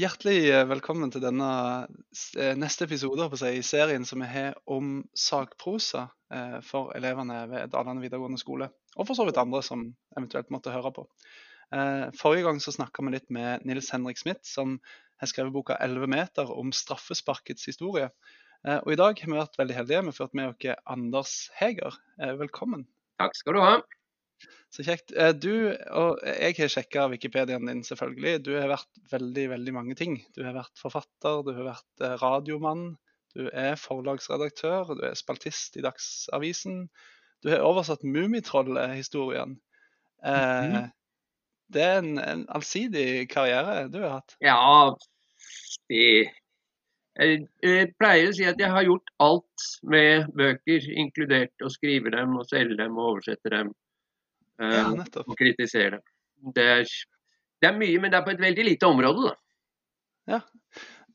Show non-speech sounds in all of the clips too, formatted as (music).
Hjertelig eh, velkommen til denne eh, neste episode seg, i serien som vi har om sakprosa eh, for elevene ved Dalane videregående skole. Og for så vidt andre som eventuelt måtte høre på. Forrige gang så snakka vi litt med Nils Henrik Smith, som har skrevet boka 'Elleve meter' om straffesparkets historie. Og i dag har vi vært veldig heldige med å ført med oss Anders Heger. Velkommen. Takk skal du ha. Så kjekt. Eh, du, og jeg har sjekka Wikipediaen din, selvfølgelig. Du har vært veldig, veldig mange ting. Du har vært forfatter, du har vært eh, radiomann, du er forlagsredaktør, du er spaltist i Dagsavisen. Du har oversatt Mummitroll-historien. Mm -hmm. Det er en, en, allsidig karriere du har hatt? Ja, det jeg pleier å si at jeg har gjort alt med bøker, inkludert å skrive dem og selge dem og oversette dem ja, eh, og kritisere det. Det er, det er, mye, men det er på et veldig lite område, da. Ja.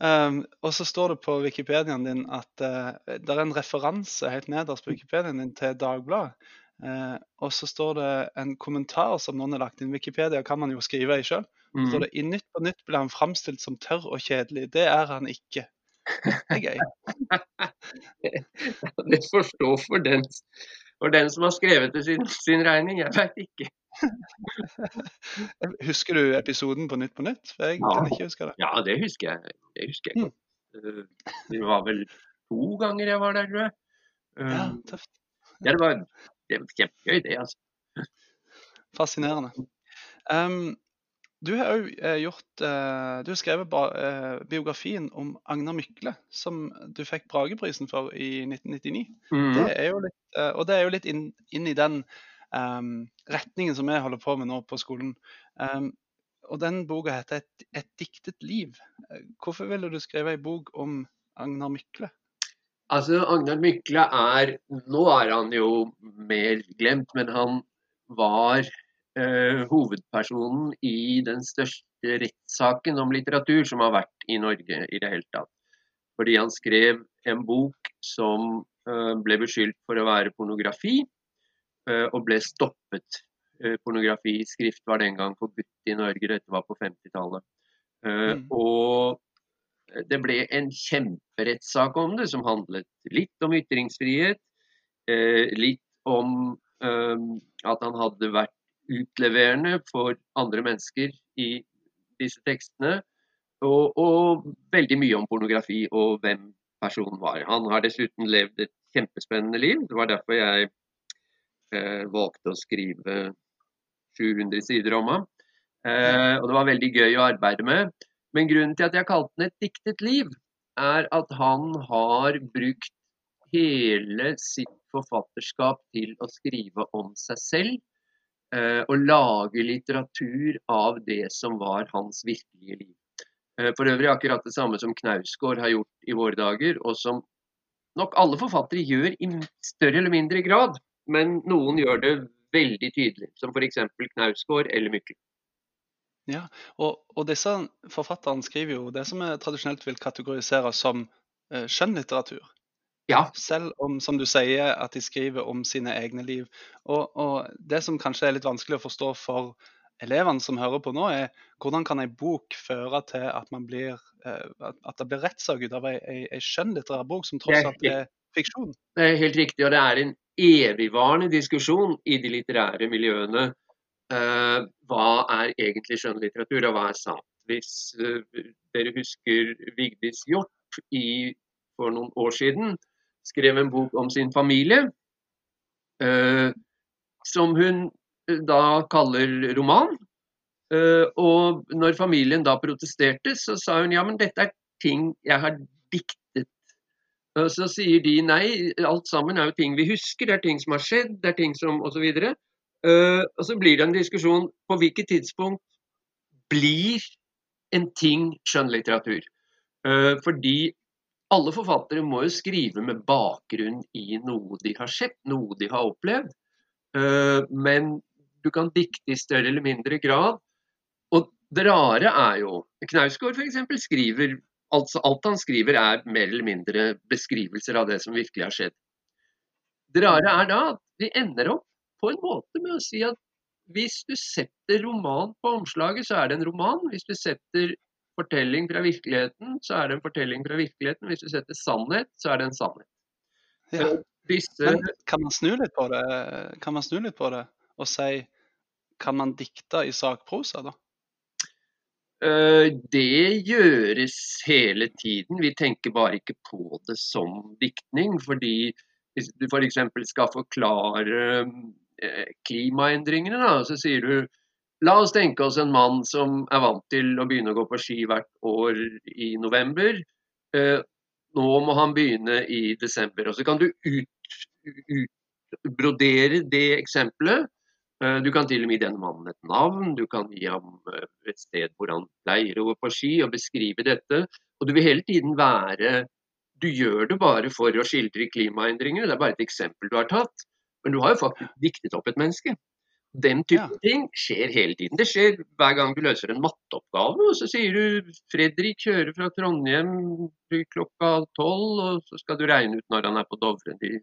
Um, og så står det på Wikipediaen din at uh, det er en referanse helt nederst på Wikipediaen din til Dagbladet. Uh, og så står det en kommentar som noen har lagt inn. Wikipedia kan man jo skrive i sjøl. Så står mm. det i Nytt på nytt ble han framstilt som tørr og kjedelig. Det er han ikke. Det er gøy. (laughs) det får stå for den for den som har skrevet det sin, (laughs) sin regning. Jeg veit ikke. (laughs) husker du episoden på Nytt på nytt? For jeg ja. kan ikke huske det. Ja, det husker jeg. Det husker jeg. Mm. Det var vel to ganger jeg var der, tror jeg. Ja, um, tøft. Ja, det var, det var kjempegøy, det, altså. Fascinerende. Um, du har òg eh, gjort eh, Du har skrevet eh, biografien om Agnar Mykle, som du fikk Brageprisen for i 1999. Mm. Det litt, og det er jo litt inn, inn i den um, retningen som vi holder på med nå på skolen. Um, og den boka heter et, et, diktet liv'. Hvorfor ville du skrive ei bok om Agnar Mykle? Altså, Agnar Mykle er Nå er han jo mer glemt, men han var hovedpersonen i den største rettssaken om litteratur som har vært i Norge i det hele tatt. Fordi han skrev en bok som eh, ble beskyldt for å være pornografi, eh, og ble stoppet. Eh, pornografiskrift var den gang forbudt i Norge, dette var på 50-tallet. Eh, mm. Og det ble en kjemperettssak om det, som handlet litt om ytringsfrihet, eh, litt om at han hadde vært utleverende for andre mennesker i disse tekstene. Og, og, veldig mye om pornografi og hvem personen var. Han har dessuten levd et kjempespennende liv. Det var derfor jeg eh, valgte å skrive 700 sider om ham. Eh, og det var veldig gøy å arbeide med. Men grunnen til at jeg kalte den et diktet liv, er at han har brukt hele sitt forfatterskap til å skrive om seg selv Eh, å lage litteratur av det som var hans virkelige liv. Eh, for øvrig akkurat det samme som Knausgård har gjort i våre dager, og som nok alle forfattere gjør i større eller mindre grad. Men noen gjør det veldig tydelig, som f.eks. Knausgård eller Mykkel. Ja, og, og, disse forfatterne skriver jo det som vi tradisjonelt vil kategorisere som eh, skjønnlitteratur. Ja. Selv om, som du sier, at de skriver om sine egne liv. Og, og, det som kanskje er litt vanskelig å forstå for elevene som hører på nå, er hvordan kan ei bok føre til at, man blir, eh, at det blir rettssak ut av ei, ei, ei skjønnlitterær bok som tross alt er fiksjon? Det er helt riktig, og det er en evigvarende diskusjon i de litterære miljøene. Uh, hva er egentlig skjønnlitteratur, og hva er sant? Hvis uh, dere husker Vigdis Hjorth for noen år siden, skrev en bok om sin familie, eh, som hun eh, da kaller roman. Eh, og når familien da protesterte, så sa hun ja, men dette er ting jeg har diktet. Og så sier de nei, alt sammen er jo ting vi husker, det er ting som har skjedd, det er ting som osv. Og, og så blir det en diskusjon på hvilket tidspunkt blir en ting skjønnlitteratur. Fordi alle forfattere må jo skrive med bakgrunn i noe de har sett, noe de har opplevd. Eh, men du kan dikte i større eller mindre grad. Og det rare er jo Knausgård f.eks. skriver altså Alt han skriver er mer eller mindre beskrivelser av det som virkelig har skjedd. Det rare er da at vi ender opp på en måte med å si at hvis du setter roman på omslaget, så er det en roman. Hvis du setter fortelling fra virkeligheten, så er det en fortelling fra virkeligheten. Hvis du setter sannhet, så er det en sannhet. Ja. Disse kan man snu litt på det? Kan man snu litt på det og si Kan man dikte i sakprosa, da? Eh, Det gjøres hele tiden. Vi tenker bare ikke på det som diktning. Fordi hvis du f.eks. skal forklare eh, klimaendringene, da, så sier du La oss tenke oss en mann som er vant til å begynne å gå på ski hvert år i november. Eh, Nå må han begynne i desember. Og så kan du ut, utbrodere det eksempelet. Eh, Du kan til og med gi denne mannen et navn, du kan gi ham eh, et sted hvor han pleier å gå på ski, og beskrive dette. Og du vil hele tiden være Du gjør det bare for å skildre klimaendringer, det er bare et eksempel du har tatt. Men du har jo faktisk diktet opp et menneske. Den type Ja. ting skjer hele tiden. Det skjer hver gang du løser en matteoppgave, og så sier du 'Fredrik kjører fra Trondheim klokka tolv', og så skal du regne ut når han er på Dovre. Det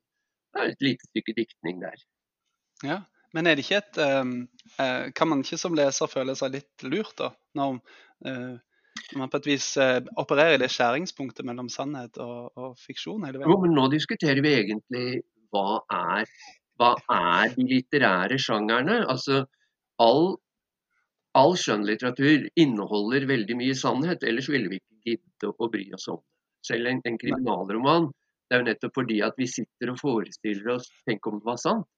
er et lite stykke diktning der. Ja. Men er det ikke et uh, Kan man ikke som leser føle seg litt lurt, da? Når eh, man på et vis uh, opererer i det skjæringspunktet mellom sannhet og, og fiksjon hele Jo, men nå diskuterer vi egentlig hva er, hva er de litterære sjangerne? Altså, all, all skjønnlitteratur inneholder veldig mye sannhet, ellers ville vi ikke gidde å bry oss om det. Selv en, en kriminalroman, det er jo nettopp fordi at vi sitter og forestiller oss Tenk om det var sant?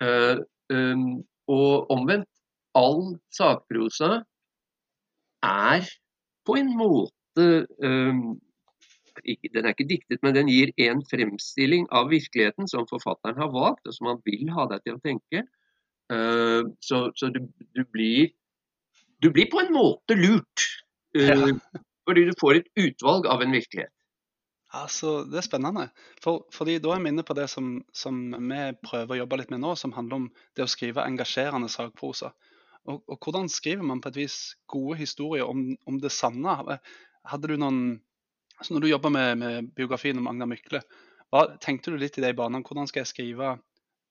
Uh, um, og omvendt, all sakprosa er på en måte um, Den er ikke diktet, men den gir en fremstilling av virkeligheten som forfatteren har valgt, og som han vil ha deg til å tenke. Eh, så så du, du blir Du blir på en måte lurt. eh, Ja. Fordi du får et utvalg av en virkelighet. Altså, det er spennende. For, fordi da er vi inne på det som, som vi prøver å jobbe litt med nå, som handler om det å skrive engasjerende sakprosa. Og, og hvordan skriver man på et vis gode historier om, om det sanne? Hadde du noen altså Når du jobber med, med biografien om Agnar Mykle, hva, tenkte du litt i de banene? Hvordan skal jeg skrive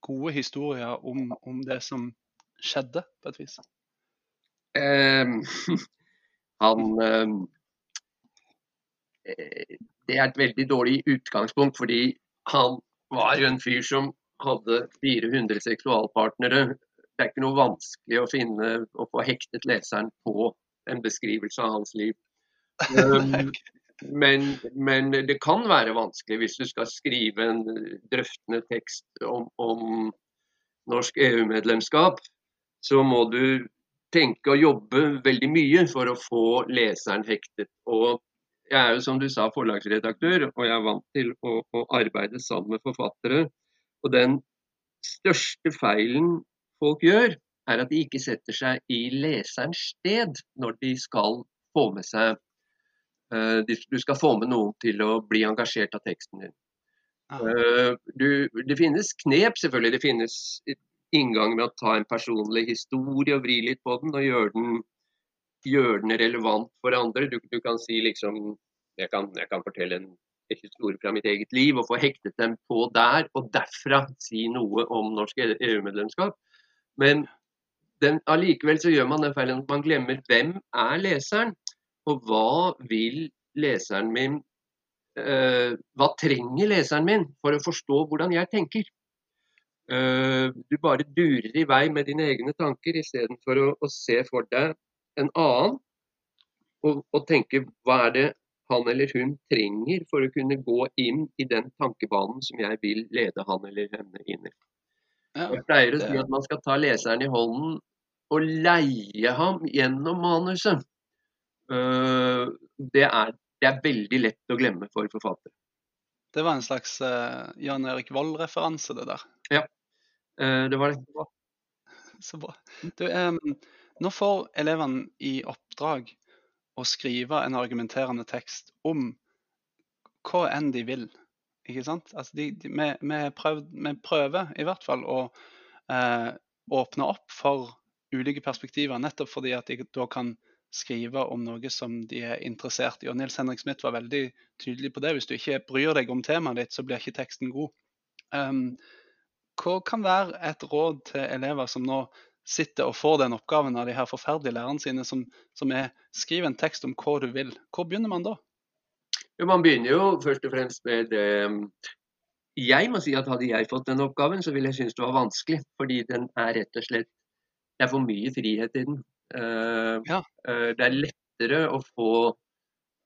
gode historier om, om det som skjedde, på et vis? Eh, (laughs) han eh, Det er et veldig dårlig utgangspunkt, fordi han var jo en fyr som hadde 400 seksualpartnere. Det er ikke noe vanskelig å finne og få hektet leseren på en beskrivelse av hans liv. (laughs) Um, men, men det kan være vanskelig hvis du skal skrive en drøftende tekst om, om norsk EU-medlemskap. Så må du tenke og jobbe veldig mye for å få leseren hektet. Og jeg er jo som du sa forlagsredaktør, og jeg er vant til å, å arbeide sammen med forfattere. Og den største feilen folk gjør, er at de ikke setter seg i leserens sted når de skal få med seg Du skal få med noen til å bli engasjert av teksten din. Eh, du, det finnes knep, selvfølgelig. Det finnes inngang med å ta en personlig historie og vri litt på den og gjøre den, gjøre den relevant for andre. Du, du kan si liksom jeg kan, jeg kan fortelle en en historie fra mitt eget liv og få hektet dem på der, og derfra si noe om norsk EU-medlemskap. Men den, allikevel så gjør man den feilen at man glemmer hvem er leseren, og hva vil leseren min eh, Hva trenger leseren min for å forstå hvordan jeg tenker? Eh, du bare durer i vei med dine egne tanker istedenfor å, å se for deg en annen og, og tenke hva er det han eller hun trenger for å kunne gå inn i den tankebanen som jeg vil lede han eller henne inn i. Jeg pleier å si at man skal ta leseren i hånden og leie ham gjennom manuset. Eh, det, er, det er veldig lett å glemme for forfattere. Det var en slags eh, Jan Erik Vold-referanse, det der. Ja, det var det. Så bra. Du, nå får elevene i oppdrag å skrive en argumenterende tekst om hva enn de vil. Ikke sant? Altså de, de, vi, vi, prøvd, vi prøver i hvert fall å eh, åpne opp for ulike perspektiver, nettopp fordi at de da kan skrive om noe som de er interessert i. Og Nils Henrik Smith var veldig tydelig på det. Hvis du ikke bryr deg om temaet ditt, så blir ikke teksten god. Um, hva kan være et råd til elever som nå sitter og får den oppgaven av de her forferdelige lærerne sine, som, som er skriv en tekst om hva du vil. Hvor begynner man da? Jo, man begynner jo først og fremst med det Jeg må si at hadde jeg fått den oppgaven, så ville jeg synes det var vanskelig. Fordi den er rett og slett Det er for mye frihet i den. Uh, ja. uh, det er lettere å få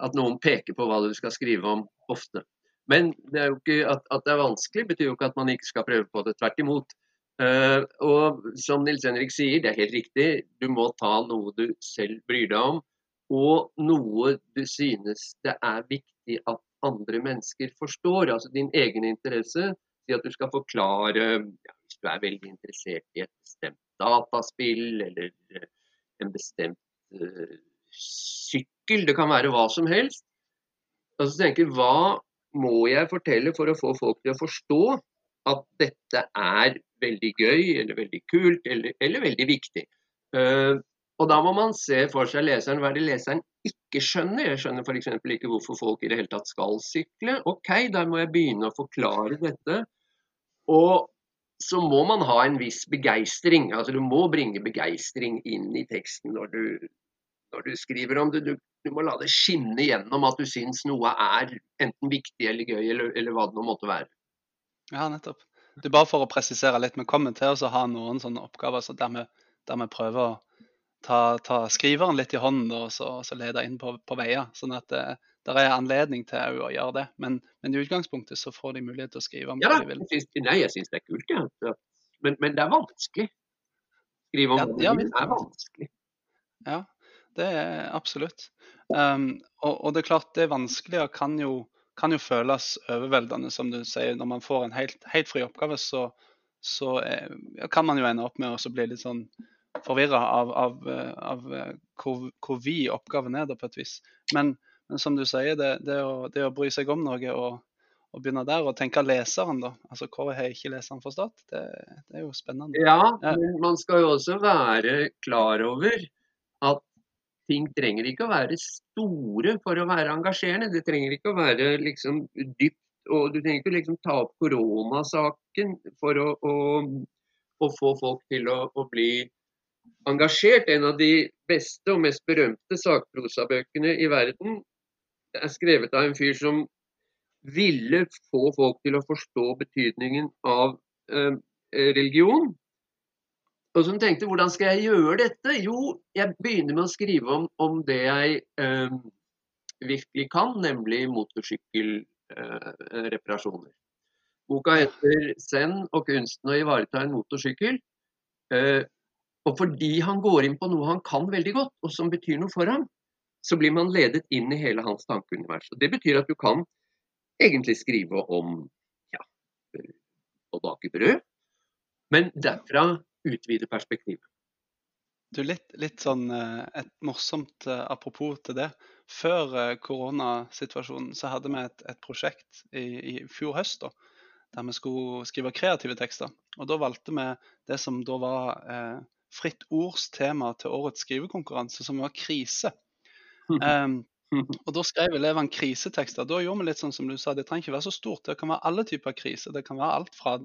at noen peker på hva du skal skrive om ofte. Men det er jo ikke at, at, det er vanskelig, betyr jo ikke at man ikke skal prøve på det. Tvert imot. Uh, og som Nils Henrik sier, det er helt riktig. Du må ta noe du selv bryr deg om og noe du synes det er viktig at andre mennesker forstår. Altså din egen interesse. Si at du skal forklare ja, Hvis du er veldig interessert i et bestemt dataspill eller eh, en bestemt uh, sykkel, det kan være hva som helst. Og så tenker jeg hva må jeg fortelle for å få folk til å forstå at dette er veldig gøy eller veldig kult eller, eller veldig viktig. Uh, og da må man se for seg leseren hva det leseren ikke skjønner. Jeg skjønner f.eks. ikke hvorfor folk i det hele tatt skal sykle. Ok, da må jeg begynne å forklare dette. Og så må man ha en viss begeistring. Altså du må bringe begeistring inn i teksten når du, når du skriver om det. Du, du, må la det skinne gjennom at du syns noe er enten viktig eller gøy, eller, eller hva det nå måtte være. Ja, nettopp. Er bare for å presisere litt. Vi kommer til å ha noen sånne oppgaver så der, vi, der vi prøver å ta, ta, skriveren litt i hånden og så, så lede inn på, på veier. Sånn at det, eh, der er anledning til å gjøre det. Men, men, i utgangspunktet så får de mulighet til å skrive om ja, hva de vil. Synes, nei, jeg syns det er kult, ja. men, men, det er vanskelig. Skrive om ja, ja, det er vanskelig. Ja, det er absolutt. Um, og, og, det er klart det vanskelig og kan jo, kan jo føles overveldende, som du sier. Når man får en helt, helt fri oppgave, så, så er, kan man jo ende opp med å bli litt sånn forvirra av, av, av eh, hvor, hvor, vid oppgaven er, da, på et vis. Men, men som du sier, det, det, å, det, å, bry seg om noe og, og, begynne der og tenke leseren, da. Altså hva har ikke leseren forstått? Det, det, er jo spennende. Ja, men man skal jo også være klar over at ting trenger ikke å være store for å være engasjerende. Det trenger ikke å være liksom dypt og du trenger ikke liksom ta opp koronasaken for å, å, å, få folk til å, å bli engasjert. En av de beste og mest berømte sakprosabøkene i verden er skrevet av en fyr som ville få folk til å forstå betydningen av eh, religion. Og som tenkte hvordan skal jeg gjøre dette? Jo, jeg begynner med å skrive om, om det jeg eh, virkelig kan, nemlig motorsykkelreparasjoner. Eh, Boka heter 'Send og kunsten å ivareta en motorsykkel'. Eh, og fordi han går inn på noe han kan veldig godt, og som betyr noe for ham, så blir man ledet inn i hele hans tankeunivers. Og Det betyr at du kan egentlig skrive om ja, å bake brød, men derfra utvide perspektivet. Du, litt, litt, sånn eh, et morsomt eh, apropos til det. Før eh, koronasituasjonen så hadde vi et, et prosjekt i, i, fjor høst da, der vi skulle skrive kreative tekster. Og Da valgte vi det som da var eh, Fritt Ords tema til årets skrivekonkurranse, som var krise. Um, (laughs) og Da skrev elevene krisetekster. Da gjorde vi litt sånn som du sa, det trenger ikke være så stort. Det kan være alle typer kriser. Det kan være alt fra,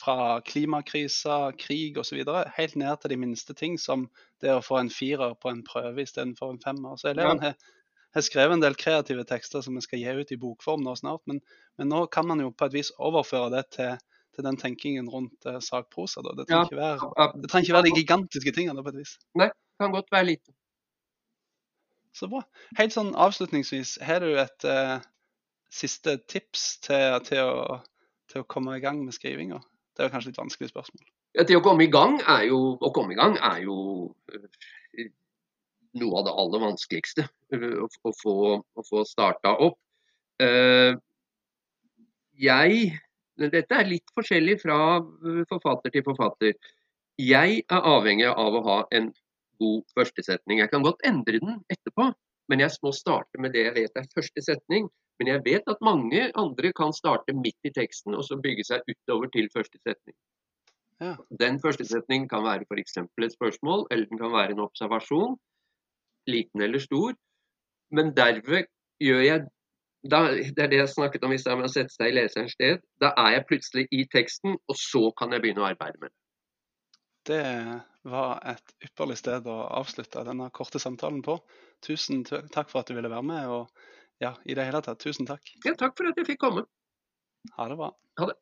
fra klimakriser, krig osv. helt ned til de minste ting, som det å få en firer på en prøve istedenfor en femmer. Så elevene har, har skrevet en del kreative tekster som vi skal gi ut i bokform nå snart. Men, men nå kan man jo på et vis overføre det til til den tenkingen rundt eh, sakprosa. Da. Det trenger, ja, ikke være, det trenger ikke være de gigantiske tingene på et vis. Nei, det kan godt være lite. Så bra. Helt sånn avslutningsvis, har du et uh, siste tips til, til, å, til, å, komme i gang med skrivinga? Det er kanskje et vanskelig spørsmål. Ja, det å komme i gang er jo, å komme i gang er jo uh, noe av det aller vanskeligste. Å, å få, å få starta opp. jeg dette er litt forskjellig fra øh, forfatter til forfatter. Jeg er avhengig av å ha en god førstesetning. Jeg kan godt endre den etterpå, men jeg må starte med det jeg vet er første setning. Men jeg vet at mange andre kan starte midt i teksten og så bygge seg utover til første setning. Ja. Den første setningen kan være f.eks. et spørsmål, eller den kan være en observasjon, liten eller stor. Men derved gjør jeg da, det er det jeg snakket om i stad med å sette seg i leserens sted. Da er jeg plutselig i teksten, og så kan jeg begynne å arbeide med det. Det var et ypperlig sted å avslutte denne korte samtalen på. Tusen takk for at du ville være med. og ja, i det hele tatt, tusen takk. Ja, takk for at jeg fikk komme. Ha det bra. Ha det.